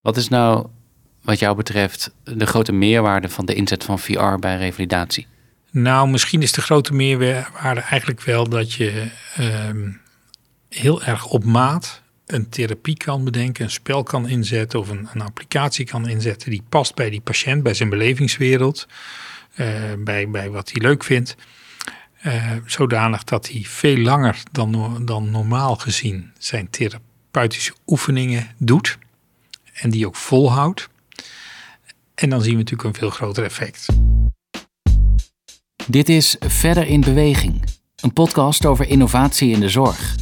Wat is nou, wat jou betreft, de grote meerwaarde van de inzet van VR bij revalidatie? Nou, misschien is de grote meerwaarde eigenlijk wel dat je ehm, heel erg op maat een therapie kan bedenken, een spel kan inzetten of een, een applicatie kan inzetten die past bij die patiënt, bij zijn belevingswereld, eh, bij, bij wat hij leuk vindt. Eh, zodanig dat hij veel langer dan, dan normaal gezien zijn therapeutische oefeningen doet en die ook volhoudt. En dan zien we natuurlijk een veel groter effect. Dit is Verder in Beweging, een podcast over innovatie in de zorg.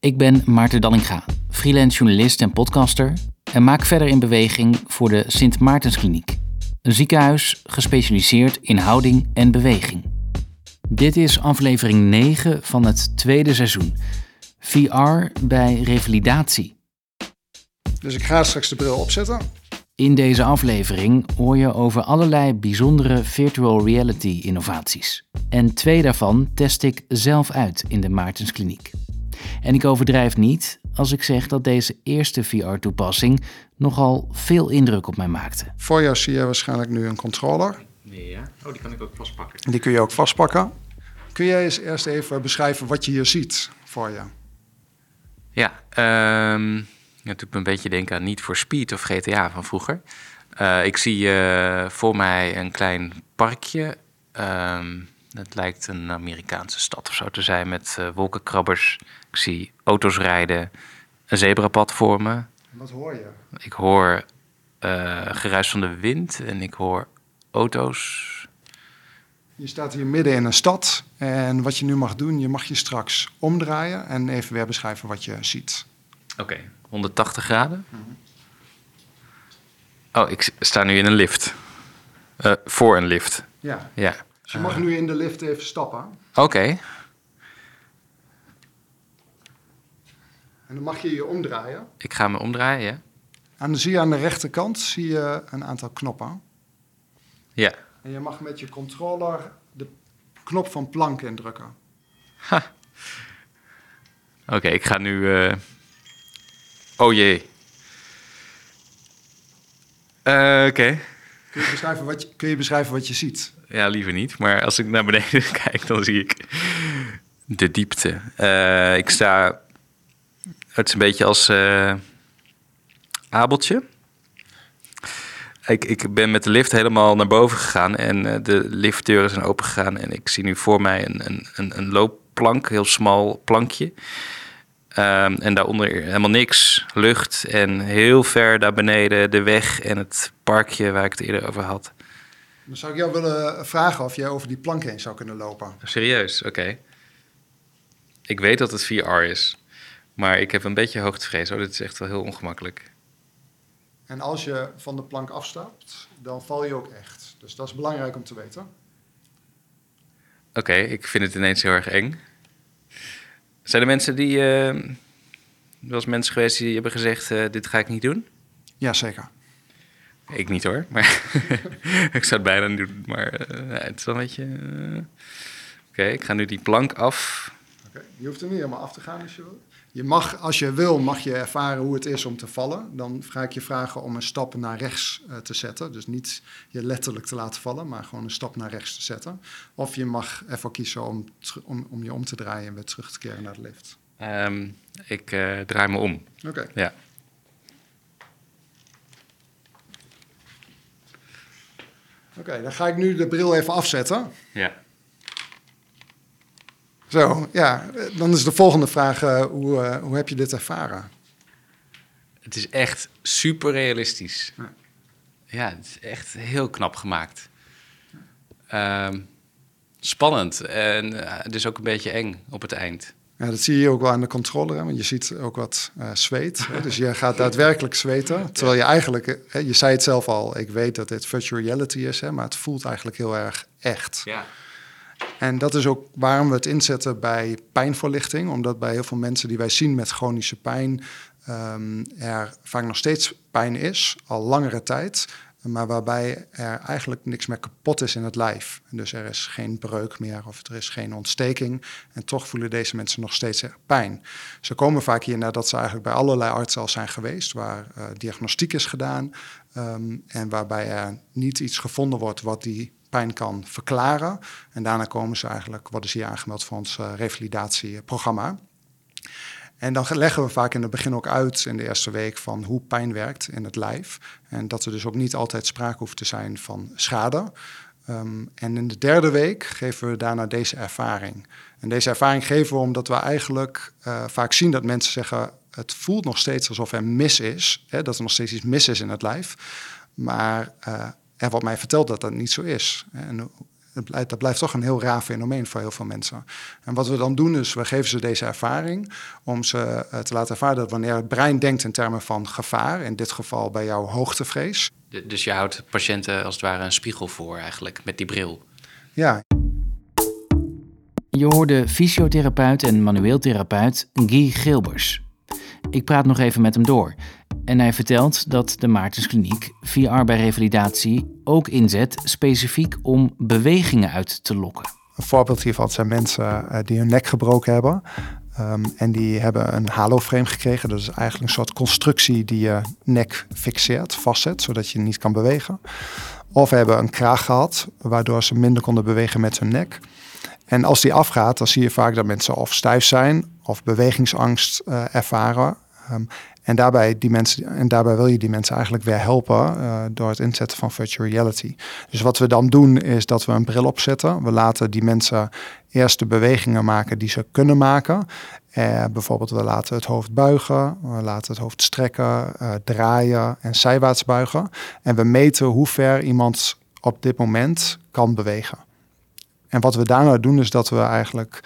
Ik ben Maarten Dallinga, freelance journalist en podcaster en maak Verder in Beweging voor de Sint Maartenskliniek, een ziekenhuis gespecialiseerd in houding en beweging. Dit is aflevering 9 van het tweede seizoen. VR bij revalidatie. Dus ik ga straks de bril opzetten. In deze aflevering hoor je over allerlei bijzondere virtual reality innovaties. En twee daarvan test ik zelf uit in de Maartenskliniek. En ik overdrijf niet als ik zeg dat deze eerste VR-toepassing nogal veel indruk op mij maakte. Voor jou zie je waarschijnlijk nu een controller. Ja. Oh, die kan ik ook vastpakken. Die kun je ook vastpakken. Kun jij eens eerst even beschrijven wat je hier ziet voor je? Ja, um, ja, doet me een beetje denken aan Niet voor Speed of GTA van vroeger. Uh, ik zie uh, voor mij een klein parkje. Um, het lijkt een Amerikaanse stad of zo te zijn met uh, wolkenkrabbers. Ik zie auto's rijden, een zebrapad voor me. Wat hoor je? Ik hoor geruis van de wind en ik hoor auto's. Je staat hier midden in een stad en wat je nu mag doen, je mag je straks omdraaien en even weer beschrijven wat je ziet. Oké, okay. 180 graden. Oh, ik sta nu in een lift. Uh, voor een lift. Ja. ja. Dus je mag nu in de lift even stappen. Oké. Okay. En dan mag je je omdraaien. Ik ga me omdraaien, ja. En dan zie je aan de rechterkant zie je een aantal knoppen. Ja. En je mag met je controller de knop van plank indrukken. Ha. Oké, okay, ik ga nu. Uh... Oh jee. Uh, Oké. Okay. Kun, je beschrijven wat je, kun je beschrijven wat je ziet? Ja, liever niet. Maar als ik naar beneden kijk, dan zie ik de diepte. Uh, ik sta. Het is een beetje als Abeltje. Ik, ik ben met de lift helemaal naar boven gegaan en uh, de liftdeuren zijn open gegaan. En ik zie nu voor mij een, een, een, een loopplank, heel smal plankje. Um, en daaronder helemaal niks, lucht en heel ver daar beneden de weg en het parkje waar ik het eerder over had. Dan zou ik jou willen vragen of jij over die plank heen zou kunnen lopen. Serieus, oké. Okay. Ik weet dat het VR is, maar ik heb een beetje hoogtevrees. Oh, dit is echt wel heel ongemakkelijk. En als je van de plank afstapt, dan val je ook echt. Dus dat is belangrijk om te weten. Oké, okay, ik vind het ineens heel erg eng. Zijn er mensen die. Uh, wel eens mensen geweest die hebben gezegd: uh, dit ga ik niet doen? Jazeker. Ik niet hoor, maar ik zou het bijna niet doen. Maar uh, het is wel een beetje. Oké, okay, ik ga nu die plank af. Okay. Je hoeft er niet helemaal af te gaan als je wil. Je mag, als je wil, mag je ervaren hoe het is om te vallen. Dan ga ik je vragen om een stap naar rechts uh, te zetten. Dus niet je letterlijk te laten vallen, maar gewoon een stap naar rechts te zetten. Of je mag ervoor kiezen om, om, om je om te draaien en weer terug te keren naar de lift. Um, ik uh, draai me om. Oké. Okay. Ja. Oké, okay, dan ga ik nu de bril even afzetten. Ja. Zo, ja. Dan is de volgende vraag, uh, hoe, uh, hoe heb je dit ervaren? Het is echt super realistisch. Ja, ja het is echt heel knap gemaakt. Um, spannend en uh, dus ook een beetje eng op het eind. Ja, dat zie je ook wel aan de controller, hè? want je ziet ook wat zweet. Hè? Dus je gaat daadwerkelijk zweten. Terwijl je eigenlijk, hè, je zei het zelf al, ik weet dat dit virtual reality is, hè, maar het voelt eigenlijk heel erg echt. Ja. En dat is ook waarom we het inzetten bij pijnvoorlichting. Omdat bij heel veel mensen die wij zien met chronische pijn um, er vaak nog steeds pijn is, al langere tijd. maar waarbij er eigenlijk niks meer kapot is in het lijf. Dus er is geen breuk meer of er is geen ontsteking. En toch voelen deze mensen nog steeds pijn. Ze komen vaak hier nadat ze eigenlijk bij allerlei artsen al zijn geweest, waar uh, diagnostiek is gedaan um, en waarbij er niet iets gevonden wordt wat die pijn kan verklaren. En daarna komen ze eigenlijk, worden ze hier aangemeld voor ons uh, revalidatieprogramma. En dan leggen we vaak in het begin ook uit in de eerste week van hoe pijn werkt in het lijf. En dat er dus ook niet altijd sprake hoeft te zijn van schade. Um, en in de derde week geven we daarna deze ervaring. En deze ervaring geven we omdat we eigenlijk uh, vaak zien dat mensen zeggen: het voelt nog steeds alsof er mis is, hè, dat er nog steeds iets mis is in het lijf. Maar uh, er wordt mij verteld dat dat niet zo is. En dat blijft, dat blijft toch een heel raar fenomeen voor heel veel mensen. En wat we dan doen is, we geven ze deze ervaring om ze eh, te laten ervaren dat wanneer het brein denkt in termen van gevaar, in dit geval bij jouw hoogtevrees. Dus je houdt patiënten als het ware een spiegel voor eigenlijk met die bril. Ja. Je hoorde fysiotherapeut en manueel therapeut Guy Gilbers. Ik praat nog even met hem door. En hij vertelt dat de Maartenskliniek VR bij revalidatie ook inzet specifiek om bewegingen uit te lokken. Een voorbeeld hiervan zijn mensen eh, die hun nek gebroken hebben. Um, en die hebben een haloframe gekregen. Dat is eigenlijk een soort constructie die je nek fixeert, vastzet, zodat je niet kan bewegen. Of hebben een kraag gehad, waardoor ze minder konden bewegen met hun nek. En als die afgaat, dan zie je vaak dat mensen of stijf zijn of bewegingsangst uh, ervaren. Um, en daarbij, die mensen, en daarbij wil je die mensen eigenlijk weer helpen uh, door het inzetten van virtual reality. Dus wat we dan doen is dat we een bril opzetten. We laten die mensen eerst de bewegingen maken die ze kunnen maken. Uh, bijvoorbeeld we laten het hoofd buigen, we laten het hoofd strekken, draaien en zijwaarts buigen. En we meten hoe ver iemand op dit moment kan bewegen. En wat we daarna doen is dat we eigenlijk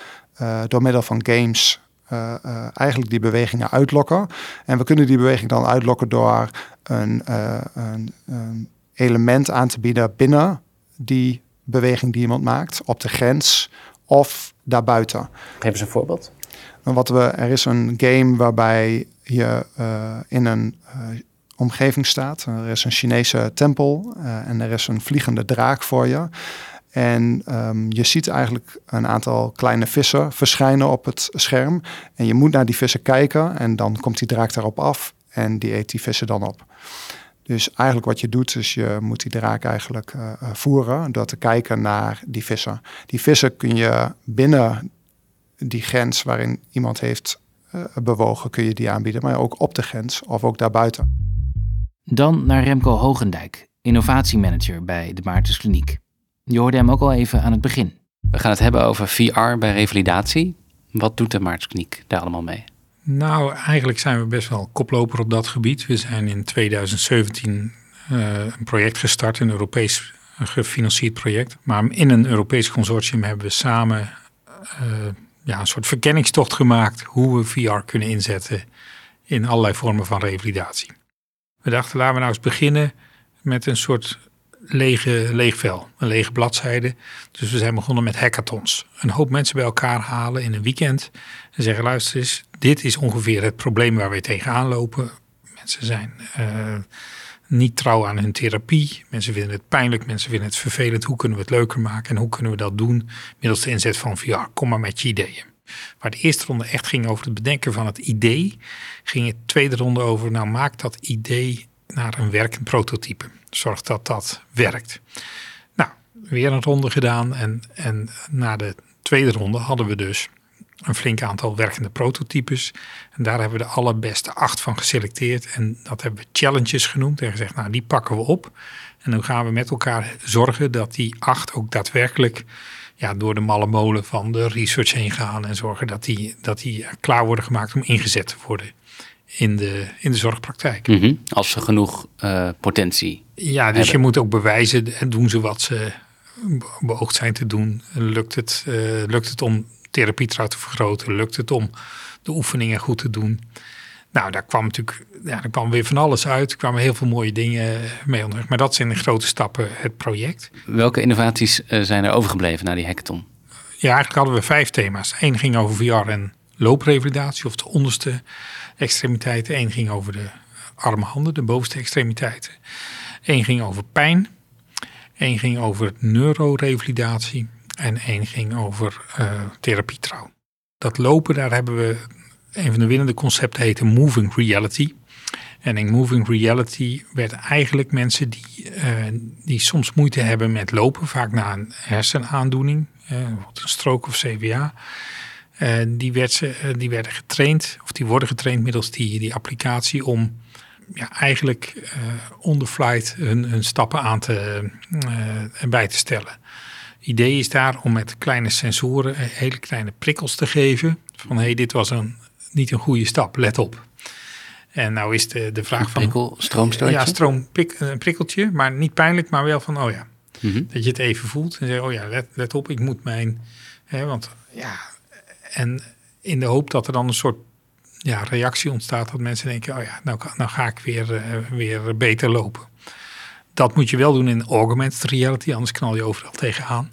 door middel van games uh, uh, eigenlijk die bewegingen uitlokken. En we kunnen die beweging dan uitlokken door een, een, een, element aan te bieden binnen die beweging die iemand maakt, op de grens of daarbuiten. Geef eens een voorbeeld. wat we, er is een game waarbij je in een omgeving staat. Er is een Chinese tempel en er is een vliegende draak voor je. En um, je ziet eigenlijk een aantal kleine vissen verschijnen op het scherm. En je moet naar die vissen kijken en dan komt die draak daarop af en die eet die vissen dan op. Dus eigenlijk wat je doet is je moet die draak eigenlijk uh, voeren door te kijken naar die vissen. Die vissen kun je binnen die grens waarin iemand heeft uh, bewogen, kun je die aanbieden. Maar ook op de grens of ook daarbuiten. Dan naar Remco Hogendijk, innovatiemanager bij de Maartenskliniek. Je hoorde hem ook al even aan het begin. We gaan het hebben over VR bij revalidatie. Wat doet de Maartenskliniek daar allemaal mee? Nou, eigenlijk zijn we best wel koploper op dat gebied. We zijn in 2017 uh, eh, een project gestart, een Europees gefinancierd project. Maar in een Europees consortium hebben we samen uh, ja, een soort verkenningstocht gemaakt hoe we VR kunnen inzetten in allerlei vormen van revalidatie. We dachten, laten we nou eens beginnen met een soort lege, leeg vel, een lege bladzijde. Dus we zijn begonnen met hackathons. Een hoop mensen bij elkaar halen in een weekend en zeggen: luister eens, dit is ongeveer het probleem waar we tegenaan lopen. Mensen zijn uh, niet trouw aan hun therapie. Mensen vinden het pijnlijk, mensen vinden het vervelend. Hoe kunnen we het leuker maken en hoe kunnen we dat doen middels de inzet van VR? Kom maar met je ideeën. Waar de eerste ronde echt ging over het bedenken van het idee, ging de tweede ronde over: nou maak dat idee naar een werkend prototype. Zorg dat dat werkt. Nou, weer een ronde gedaan en, en na de tweede ronde hadden we dus een flink aantal werkende prototypes. En daar hebben we de allerbeste acht van geselecteerd. En dat hebben we challenges genoemd en gezegd, nou die pakken we op. En dan gaan we met elkaar zorgen dat die acht ook daadwerkelijk ja, door de malle molen van de research heen gaan. En zorgen dat die, dat die klaar worden gemaakt om ingezet te worden in de, in de zorgpraktijk. Mhm. Als ze genoeg uh, potentie. Ja, dus je moet ook bewijzen, doen ze wat ze beoogd zijn te doen. Lukt het, uh, lukt het om therapietrouw te vergroten? Lukt het om de oefeningen goed te doen? Nou, daar kwam natuurlijk ja, daar kwam weer van alles uit. Er kwamen heel veel mooie dingen mee onderweg. Maar dat zijn in grote stappen het project. Welke innovaties uh, zijn er overgebleven na die hackathon? Ja, eigenlijk hadden we vijf thema's. Eén ging over VR en looprevalidatie, of de onderste extremiteiten. Eén ging over de arme handen, de bovenste extremiteiten. Eén ging over pijn, één ging over neurorevalidatie en één ging over uh, therapietrouw. Dat lopen, daar hebben we een van de winnende concepten heette Moving Reality. En in Moving Reality werden eigenlijk mensen die, uh, die soms moeite hebben met lopen, vaak na een hersenaandoening, uh, een stroke of CVA. Die, werd ze, die werden getraind, of die worden getraind middels die, die applicatie om ja, eigenlijk uh, on the flight hun, hun stappen aan te, uh, bij te stellen. Idee is daar om met kleine sensoren hele kleine prikkels te geven. Van hé, hey, dit was een, niet een goede stap, let op. En nou is de, de vraag van... Prikkel, stroomstootje? Ja, stroom, prik, een prikkeltje, maar niet pijnlijk, maar wel van, oh ja. Mm -hmm. Dat je het even voelt en zeg, oh ja, let, let op, ik moet mijn... Hè, want ja, en in de hoop dat er dan een soort ja, reactie ontstaat, dat mensen denken, oh ja, nou, nou ga ik weer, uh, weer beter lopen. Dat moet je wel doen in augmented reality, anders knal je overal tegenaan.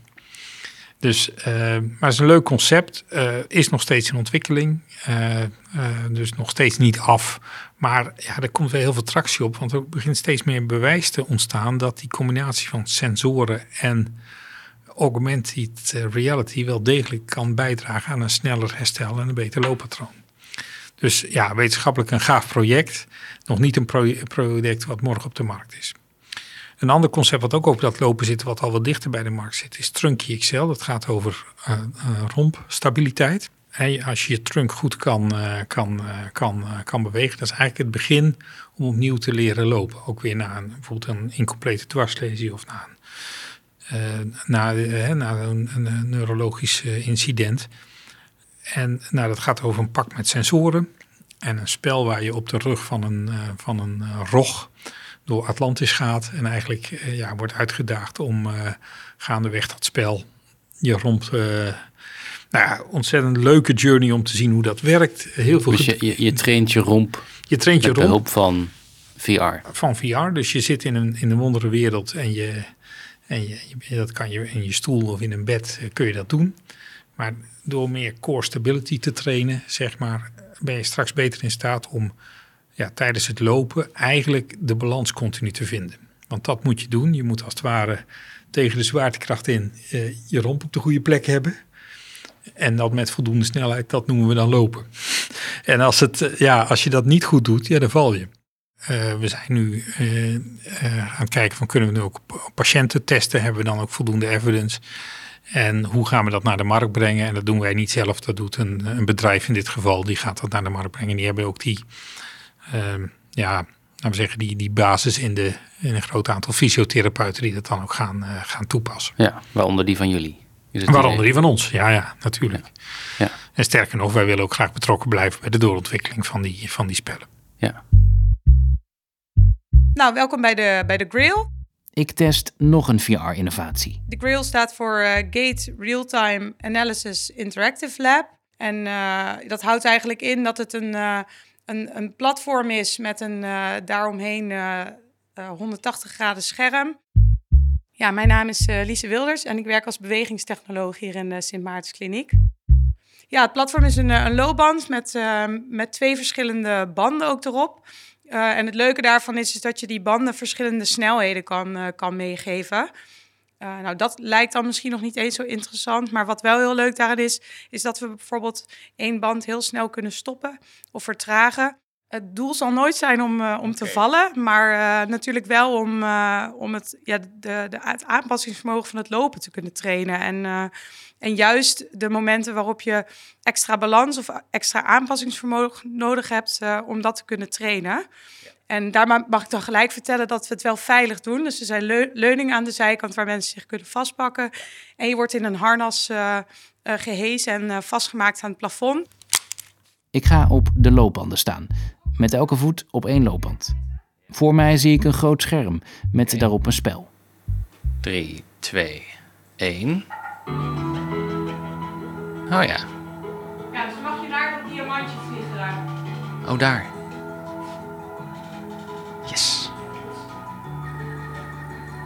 Dus, uh, maar het is een leuk concept. Uh, is nog steeds in ontwikkeling. Dus nog steeds niet af. Maar ja, er komt weer heel veel tractie op. Want er begint steeds meer bewijs te ontstaan dat die combinatie van sensoren en augmented reality wel degelijk kan bijdragen aan een sneller herstel en een beter looppatroon. Dus ja, wetenschappelijk een gaaf project. Nog niet een pro project wat morgen op de markt is. Een ander concept wat ook op dat lopen zit, wat al wat dichter bij de markt zit, is Trunky XL. Dat gaat over uh, uh, rompstabiliteit. Als je je trunk goed kan, uh, kan, kan, kan bewegen, dat is eigenlijk het begin om opnieuw te leren lopen. Ook weer na een, bijvoorbeeld een incomplete dwarslesie of na een, na, na een, een neurologisch incident. En nou, dat gaat over een pak met sensoren en een spel waar je op de rug van een, van een rog door Atlantis gaat. En eigenlijk ja, wordt uitgedaagd om gaandeweg dat spel je. Uh, nou ja, ontzettend leuke journey om te zien hoe dat werkt. Heel veel dus je, je, je, traint je romp. Je traint je met romp. behulp van VR. Van VR. Dus je zit in een, in een wondere wereld en, je, en dat kan je in je stoel of in een bed kun je dat doen. Maar door meer core stability te trainen, zeg maar, ben je straks beter in staat om ja, tijdens het lopen eigenlijk de balans continu te vinden. Want dat moet je doen. Je moet als het ware tegen de zwaartekracht in uh, je romp op de goede plek hebben. En dat met voldoende snelheid, dat noemen we dan lopen. En als, het, ja, als je dat niet goed doet, ja, dan val je. Uh, we zijn nu uh, aan het kijken van kunnen we nu ook patiënten testen? Hebben we dan ook voldoende evidence? En hoe gaan we dat naar de markt brengen? En dat doen wij niet zelf, dat doet een, een bedrijf in dit geval. Die gaat dat naar de markt brengen. Die hebben ook die um, ja, laten we zeggen, die, die basis in, de, in een groot aantal fysiotherapeuten die dat dan ook gaan, gaan toepassen. Ja, waaronder die van jullie. Waaronder die van ons, ja, ja, natuurlijk. Ja. Ja. En sterker nog, wij willen ook graag betrokken blijven bij de doorontwikkeling van die, van die spellen. Ja. Nou, welkom bij de, bij de Grail. Ik test nog een VR-innovatie. De Grail staat voor uh, Gate Real-Time Analysis Interactive Lab. En uh, dat houdt eigenlijk in dat het een uh, een, een platform is met een daaromheen uh, uh, 180 graden scherm. Ja, mijn naam is Lise Wilders en ik werk als bewegingstechnoloog hier in de Sint Maartenskliniek. Ja, het platform is een, een loopband met, met twee verschillende banden ook erop. En het leuke daarvan is, is dat je die banden verschillende snelheden kan, kan meegeven. Uh, nou, dat lijkt dan misschien nog niet eens zo interessant. Maar wat wel heel leuk daarin is, is dat we bijvoorbeeld één band heel snel kunnen stoppen of vertragen. Het doel zal nooit zijn om, uh, om te vallen, maar uh, natuurlijk wel om, om het, ja, de, de, het aanpassingsvermogen van het lopen te kunnen trainen. En, en juist de momenten waarop je extra balans of extra aanpassingsvermogen nodig hebt om dat te kunnen trainen. En daar mag ik dan gelijk vertellen dat we het wel veilig doen. Dus er zijn leuningen aan de zijkant waar mensen zich kunnen vastpakken. En je wordt in een harnas uh, uh, gehezen en uh, vastgemaakt aan het plafond. Ik ga op de loopbanden staan, met elke voet op één loopband. Voor mij zie ik een groot scherm met okay. daarop een spel. 3, 2, 1. Oh ja. Ja, dus mag je naar dat diamantje vliegen. Oh, daar. Yes.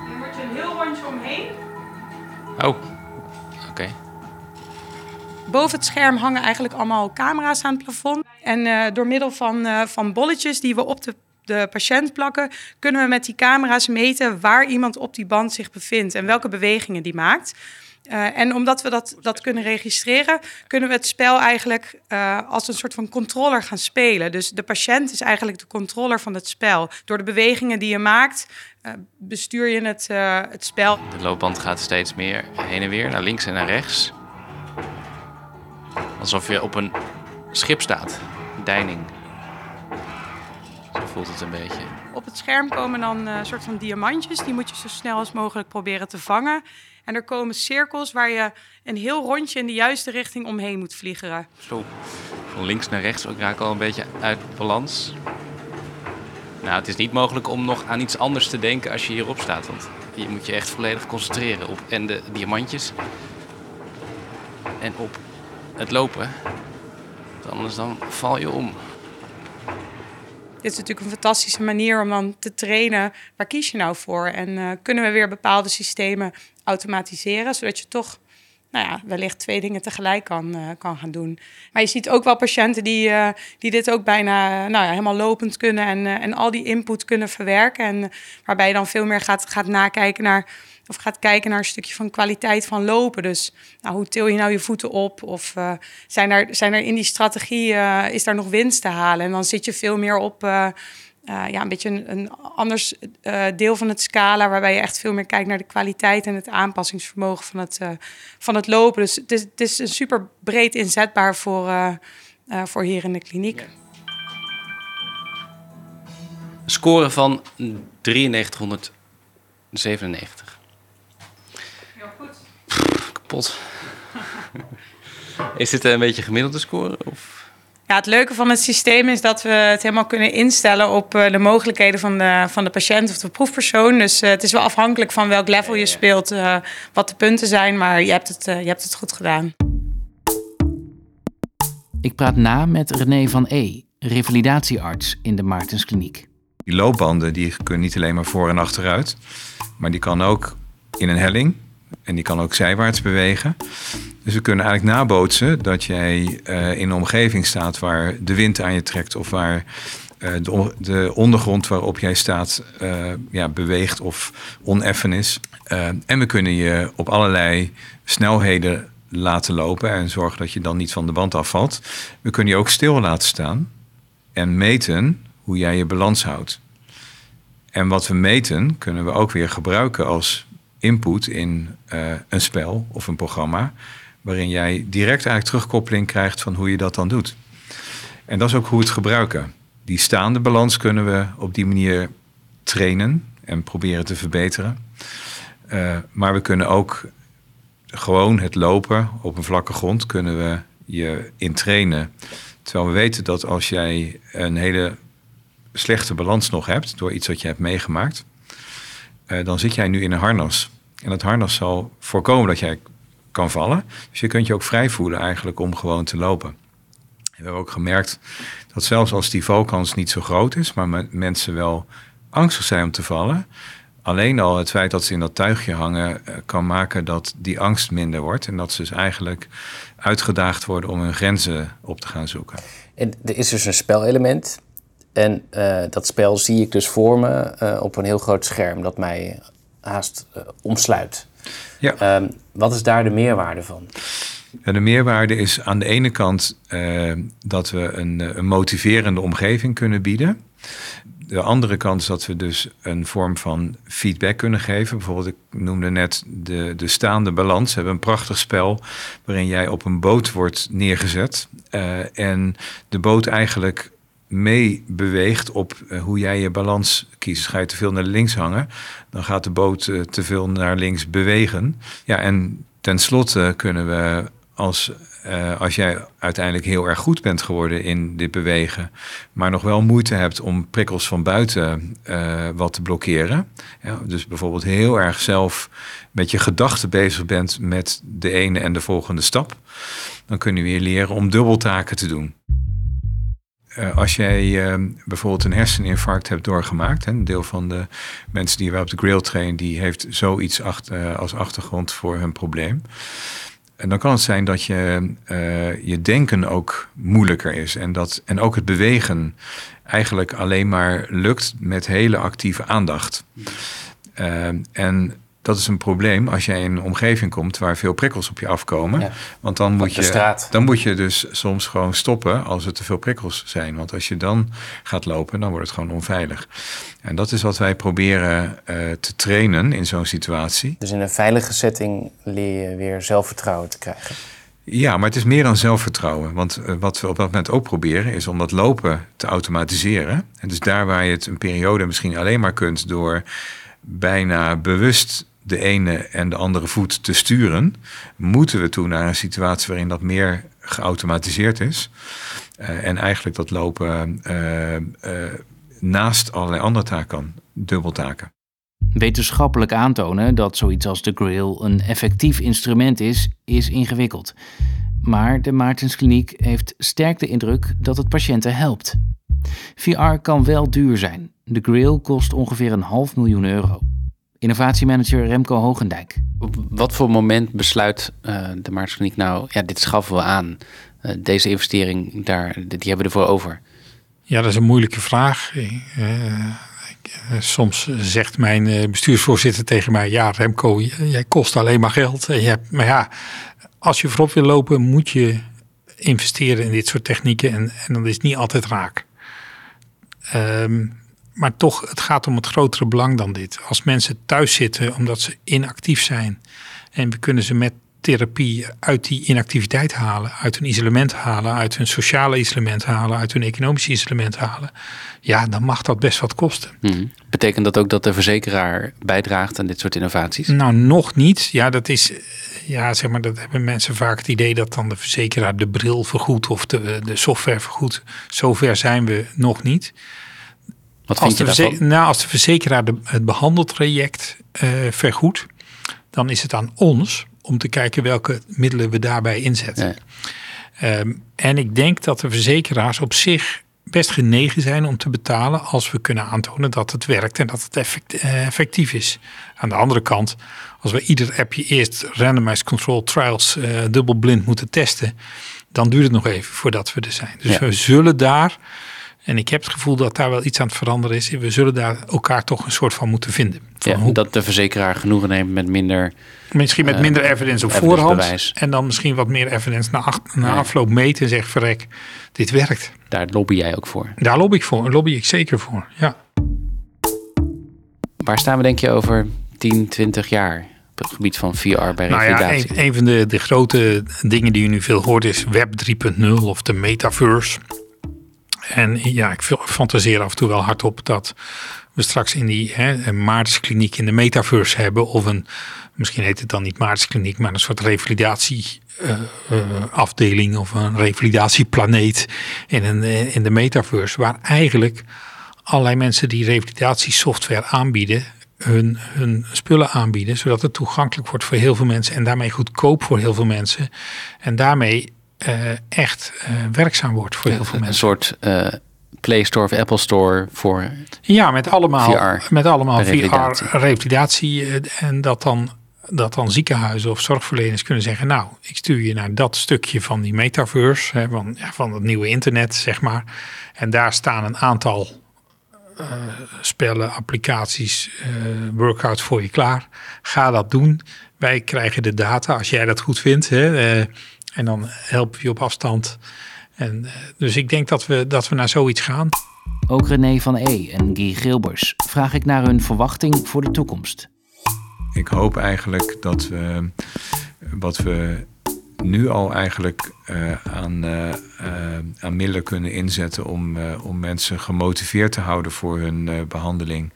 Je een heel rondje omheen. Oh. Boven het scherm hangen eigenlijk allemaal camera's aan het plafond. En uh, door middel van, uh, van bolletjes die we op de de patiënt plakken, kunnen we met die camera's meten waar iemand op die band zich bevindt en welke bewegingen die maakt. Uh, en omdat we dat, dat kunnen registreren, kunnen we het spel eigenlijk als een soort van controller gaan spelen. Dus de patiënt is eigenlijk de controller van het spel. Door de bewegingen die je maakt, bestuur je het, het spel. De loopband gaat steeds meer heen en weer, naar links en naar rechts. Alsof je op een schip staat, deining. Zo voelt het een beetje. Op het scherm komen dan een soort van diamantjes. Die moet je zo snel als mogelijk proberen te vangen. En er komen cirkels waar je een heel rondje in de juiste richting omheen moet vliegeren. Zo, van links naar rechts. Ik raak al een beetje uit balans. Nou, het is niet mogelijk om nog aan iets anders te denken als je hierop staat. Want je moet je echt volledig concentreren op en de diamantjes. En op het lopen. Want anders dan val je om. Dit is natuurlijk een fantastische manier om dan te trainen. Waar kies je nou voor? En uh, kunnen we weer bepaalde systemen automatiseren, zodat je toch nou ja, wellicht twee dingen tegelijk kan, uh, kan gaan doen. Maar je ziet ook wel patiënten die, uh, die dit ook bijna nou ja, helemaal lopend kunnen en, uh, en al die input kunnen verwerken. En waarbij je dan veel meer gaat, gaat nakijken naar of gaat kijken naar een stukje van kwaliteit van lopen. Dus nou, hoe til je nou je voeten op? Of zijn, er, zijn er in die strategie, is daar nog winst te halen? En dan zit je veel meer op uh, ja, een beetje een, een anders uh, deel van het scala, waarbij je echt veel meer kijkt naar de kwaliteit en het aanpassingsvermogen van het, uh, van het lopen. Dus het is, het is een super breed inzetbaar voor, voor hier in de kliniek. Ja. Score van 9397. Heel goed. Pff, kapot. is dit een beetje gemiddelde score? Of? Ja, het leuke van het systeem is dat we het helemaal kunnen instellen op uh, de mogelijkheden van de, van de patiënt of de proefpersoon. Dus uh, het is wel afhankelijk van welk level je speelt, uh, wat de punten zijn, maar je hebt het, je hebt het goed gedaan. Ik praat na met René van E., revalidatiearts in de Maartenskliniek. Die loopbanden die kunnen niet alleen maar voor en achteruit, maar die kan ook in een helling en die kan ook zijwaarts bewegen. Dus we kunnen eigenlijk nabootsen dat jij uh, in een omgeving staat waar de wind aan je trekt of waar uh, de, de, ondergrond waarop jij staat uh, ja, beweegt of oneffen is. en we kunnen je op allerlei snelheden laten lopen en zorgen dat je dan niet van de band afvalt. We kunnen je ook stil laten staan en meten hoe jij je balans houdt. En wat we meten kunnen we ook weer gebruiken als input in een spel of een programma waarin jij direct eigenlijk terugkoppeling krijgt van hoe je dat dan doet. En dat is ook hoe we het gebruiken. Die staande balans kunnen we op die manier trainen en proberen te verbeteren. Uh, maar we kunnen ook gewoon het lopen op een vlakke grond kunnen we je intrainen. Terwijl we weten dat als jij een hele slechte balans nog hebt door iets wat je hebt meegemaakt, uh, dan zit jij nu in een harnas. En dat harnas zal voorkomen dat jij kan vallen. Dus je kunt je ook vrij voelen eigenlijk om gewoon te lopen. we hebben ook gemerkt dat zelfs als die valkans niet zo groot is, maar mensen wel angstig zijn om te vallen, alleen al het feit dat ze in dat tuigje hangen eh, kan maken dat die angst minder wordt en dat ze dus eigenlijk uitgedaagd worden om hun grenzen op te gaan zoeken. En er is dus een spelelement en uh, dat spel zie ik dus voor me uh, op een heel groot scherm dat mij haast omsluit. Ja. Um, wat is daar de meerwaarde van? Ja, de meerwaarde is aan de ene kant uh, dat we een, een, motiverende omgeving kunnen bieden. De andere kant is dat we dus een vorm van feedback kunnen geven. Bijvoorbeeld, ik noemde net de, de staande balans. We hebben een prachtig spel waarin jij op een boot wordt neergezet. Uh, en de boot eigenlijk mee beweegt op uh, hoe jij je balans kiest. Ga je te veel naar links hangen, dan gaat de boot uh, te veel naar links bewegen. Ja, en tenslotte kunnen we als, uh, als jij uiteindelijk heel erg goed bent geworden in dit bewegen, maar nog wel moeite hebt om prikkels van buiten wat te blokkeren. Ja, dus bijvoorbeeld heel erg zelf met je gedachten bezig bent met de ene en de volgende stap, dan kunnen we je leren om dubbeltaken te doen. Uh, als jij uh, bijvoorbeeld een herseninfarct hebt doorgemaakt, hè, een deel van de mensen die we op de grill trainen, die heeft zoiets achter, uh, als achtergrond voor hun probleem. en dan kan het zijn dat je, uh, je denken ook moeilijker is. En, dat, en ook het bewegen eigenlijk alleen maar lukt met hele actieve aandacht. Uh, en dat is een probleem als jij in een omgeving komt waar veel prikkels op je afkomen. Want dan moet, je, dan moet je dus soms gewoon stoppen als er te veel prikkels zijn. Want als je dan gaat lopen, dan wordt het gewoon onveilig. En dat is wat wij proberen uh, te trainen in zo'n situatie. Dus in een veilige setting leer je weer zelfvertrouwen te krijgen. Ja, maar het is meer dan zelfvertrouwen. Want uh, wat we op dat moment ook proberen is om dat lopen te automatiseren. En dus daar waar je het een periode misschien alleen maar kunt door bijna bewust de ene en de andere voet te sturen, moeten we toe naar een situatie waarin dat meer geautomatiseerd is. Uh, en eigenlijk dat lopen uh, uh, naast allerlei andere taken dubbeltaken. Wetenschappelijk aantonen dat zoiets als de grill een effectief instrument is, is ingewikkeld. Maar de Maartenskliniek heeft sterk de indruk dat het patiënten helpt. VR kan wel duur zijn. De grill kost ongeveer een half miljoen euro. Innovatiemanager Remco Hogendijk. Op wat voor moment besluit uh, de Maartenskliniek nou, ja, dit schaffen we aan. Uh, deze investering, daar, die hebben we ervoor over. Ja, dat is een moeilijke vraag. Uh, soms zegt mijn bestuursvoorzitter tegen mij: Ja, Remco, jij kost alleen maar geld. Je hebt, maar ja, als je voorop wil lopen, moet je investeren in dit soort technieken. En, en dat is niet altijd raak. Um, maar toch, het gaat om het grotere belang dan dit. Als mensen thuis zitten omdat ze inactief zijn en we kunnen ze met therapie uit die inactiviteit halen, uit hun isolement halen, uit hun sociale isolement halen, uit hun economische isolement halen, ja, dan mag dat best wat kosten. Hmm. Betekent dat ook dat de verzekeraar bijdraagt aan dit soort innovaties? Nou, nog niet. Ja, dat is, ja, zeg maar, dat hebben mensen vaak het idee dat dan de verzekeraar de bril vergoedt of de, de software vergoedt. Zover zijn we nog niet. Wat vind als, je nou, als de verzekeraar de, het behandeltraject uh, vergoedt, dan is het aan ons om te kijken welke middelen we daarbij inzetten. Um, en ik denk dat de verzekeraars op zich best genegen zijn om te betalen als we kunnen aantonen dat het werkt en dat het effect, uh, effectief is. Aan de andere kant, als we ieder appje eerst randomized control trials uh, dubbelblind moeten testen, dan duurt het nog even voordat we er zijn. Dus ja. we zullen daar en ik heb het gevoel dat daar wel iets aan het veranderen is. We zullen daar elkaar toch een soort van moeten vinden. Van ja, hoe... Dat de verzekeraar genoegen neemt met minder... Misschien met minder uh, evidence op voorhand. En dan misschien wat meer evidence na, na afloop meten en zeggen... verrek, dit werkt. Daar lobby jij ook voor? Daar lobby ik voor. lobby ik zeker voor, ja. Waar staan we denk je over 10, 20 jaar? op het gebied van VR bij revalidatie? Nou ja, een, een van de, de grote dingen die je nu veel hoort is Web 3.0 of de metaverse. En ja, ik fantaseer af en toe wel hardop dat we straks in die hè, Maartenskliniek in de metaverse hebben. Of een, misschien heet het dan niet Maartenskliniek, maar een soort revalidatieafdeling uh, uh, of een revalidatieplaneet in, een, in de metaverse. Waar eigenlijk allerlei mensen die revalidatiesoftware aanbieden, hun, hun spullen aanbieden, zodat het toegankelijk wordt voor heel veel mensen en daarmee goedkoop voor heel veel mensen. En daarmee echt uh, werkzaam wordt voor heel veel mensen. Een soort uh, Play Store of Apple Store voor. Ja, met allemaal VR, met allemaal VR-revalidatie. en dat dan, dat dan ziekenhuizen of zorgverleners kunnen zeggen: Nou, ik stuur je naar dat stukje van die metaverse, hè, van, ja, van het nieuwe internet, zeg maar. En daar staan een aantal spellen, applicaties, workouts voor je klaar. Ga dat doen. Wij krijgen de data als jij dat goed vindt. Hè, en dan helpen we je op afstand. En, eh, dus ik denk dat we, dat we naar zoiets gaan. Ook René van E. en Guy Gilbers vraag ik naar hun verwachting voor de toekomst. Ik hoop eigenlijk dat we wat we nu al eigenlijk uh, aan, uh, uh, aan middelen kunnen inzetten om, om mensen gemotiveerd te houden voor hun behandeling.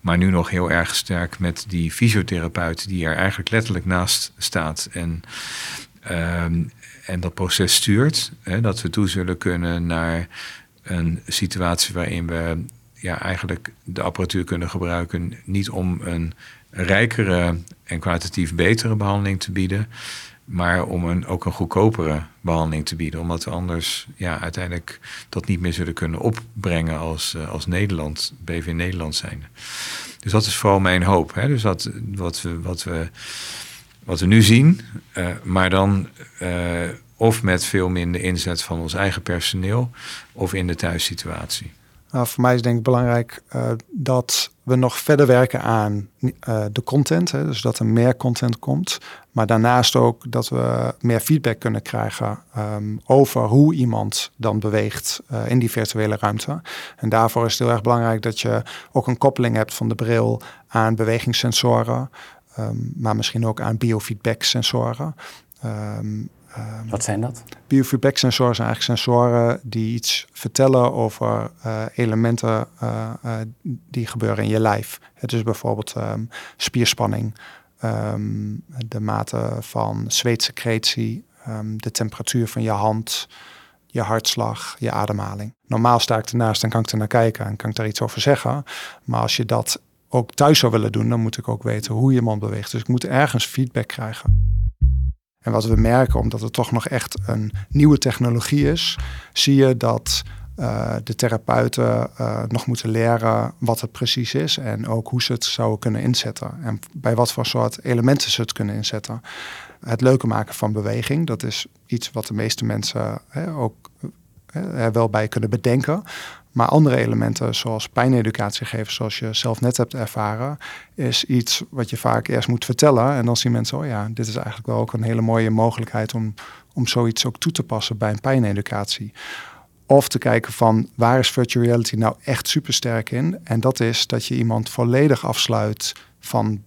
Maar nu nog heel erg sterk met die fysiotherapeut die er eigenlijk letterlijk naast staat. En Um, en dat proces stuurt. Hè, dat we toe zullen kunnen naar een situatie waarin we ja, eigenlijk de apparatuur kunnen gebruiken. Niet om een rijkere en kwalitatief betere behandeling te bieden. Maar om een, ook een goedkopere behandeling te bieden. Omdat we anders ja, uiteindelijk dat niet meer zullen kunnen opbrengen als, uh, als Nederland, BV Nederland zijn. Dus dat is vooral mijn hoop. Hè? Dus dat, wat we, wat we wat we nu zien, maar dan of met veel minder inzet van ons eigen personeel of in de thuissituatie. Nou, voor mij is denk ik belangrijk uh, dat we nog verder werken aan de content. Hè, dus dat er meer content komt. Maar daarnaast ook dat we meer feedback kunnen krijgen um, over hoe iemand dan beweegt in die virtuele ruimte. En daarvoor is het heel erg belangrijk dat je ook een koppeling hebt van de bril aan bewegingssensoren. Um, maar misschien ook aan biofeedback sensoren. Um, Um, Wat zijn dat? Biofeedback sensoren zijn eigenlijk sensoren die iets vertellen over uh, elementen uh, uh, die gebeuren in je lijf. Het is bijvoorbeeld um, spierspanning, um, de mate van zweetsecretie, de temperatuur van je hand, je hartslag, je ademhaling. Normaal sta ik ernaast en kan ik er naar kijken en kan ik daar iets over zeggen. Maar als je dat ook thuis zou willen doen, dan moet ik ook weten hoe je mond beweegt. Dus ik moet ergens feedback krijgen. En wat we merken, omdat het toch nog echt een nieuwe technologie is, zie je dat uh, de therapeuten uh, nog moeten leren wat het precies is en ook hoe ze het zouden kunnen inzetten. En bij wat voor soort elementen ze het kunnen inzetten. Het leuke maken van beweging, dat is iets wat de meeste mensen hè, ook er wel bij kunnen bedenken. Maar andere elementen, zoals pijneducatie geven, zoals je zelf net hebt ervaren, is iets wat je vaak eerst moet vertellen. En dan zien mensen, oh ja, dit is eigenlijk wel ook een hele mooie mogelijkheid om, om zoiets ook toe te passen bij een pijneducatie. Of te kijken van waar is virtual reality nou echt super sterk in? En dat is dat je iemand volledig afsluit van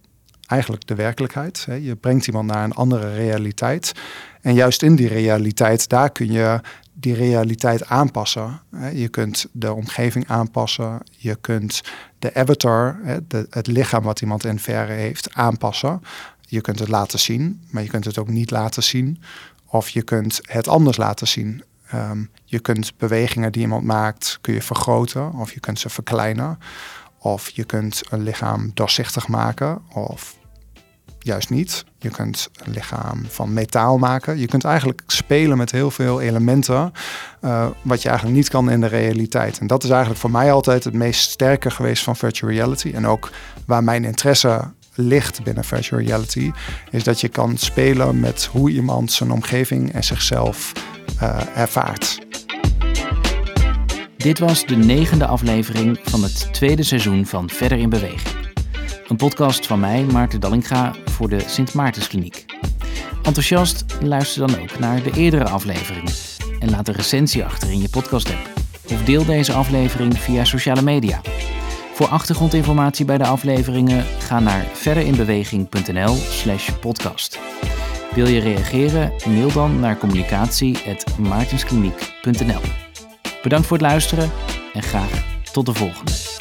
eigenlijk de werkelijkheid. Je brengt iemand naar een andere realiteit. En juist in die realiteit, daar kun je die realiteit aanpassen. Je kunt de omgeving aanpassen. Je kunt de avatar, het lichaam wat iemand in verre heeft, aanpassen. Je kunt het laten zien, maar je kunt het ook niet laten zien. Of je kunt het anders laten zien. Ehm, je kunt bewegingen die iemand maakt, kun je vergroten of je kunt ze verkleinen. Of je kunt een lichaam doorzichtig maken of juist niet. Je kunt een lichaam van metaal maken. Je kunt eigenlijk spelen met heel veel elementen, uh, wat je eigenlijk niet kan in de realiteit. En dat is eigenlijk voor mij altijd het meest sterke geweest van virtual reality. En ook waar mijn interesse ligt binnen virtual reality, is dat je kan spelen met hoe iemand zijn omgeving en zichzelf uh, ervaart. Dit was de negende aflevering van het tweede seizoen van Verder in Beweging. Een podcast van mij, Maarten Dallinga, voor de Sint Maartenskliniek. Enthousiast, luister dan ook naar de eerdere afleveringen en laat een recensie achter in je podcast-app. Of deel deze aflevering via sociale media. Voor achtergrondinformatie bij de afleveringen ga naar verderinbeweging.nl/slash podcast. Wil je reageren? Mail dan naar communicatie.maartenskliniek.nl. Bedankt voor het luisteren en graag tot de volgende.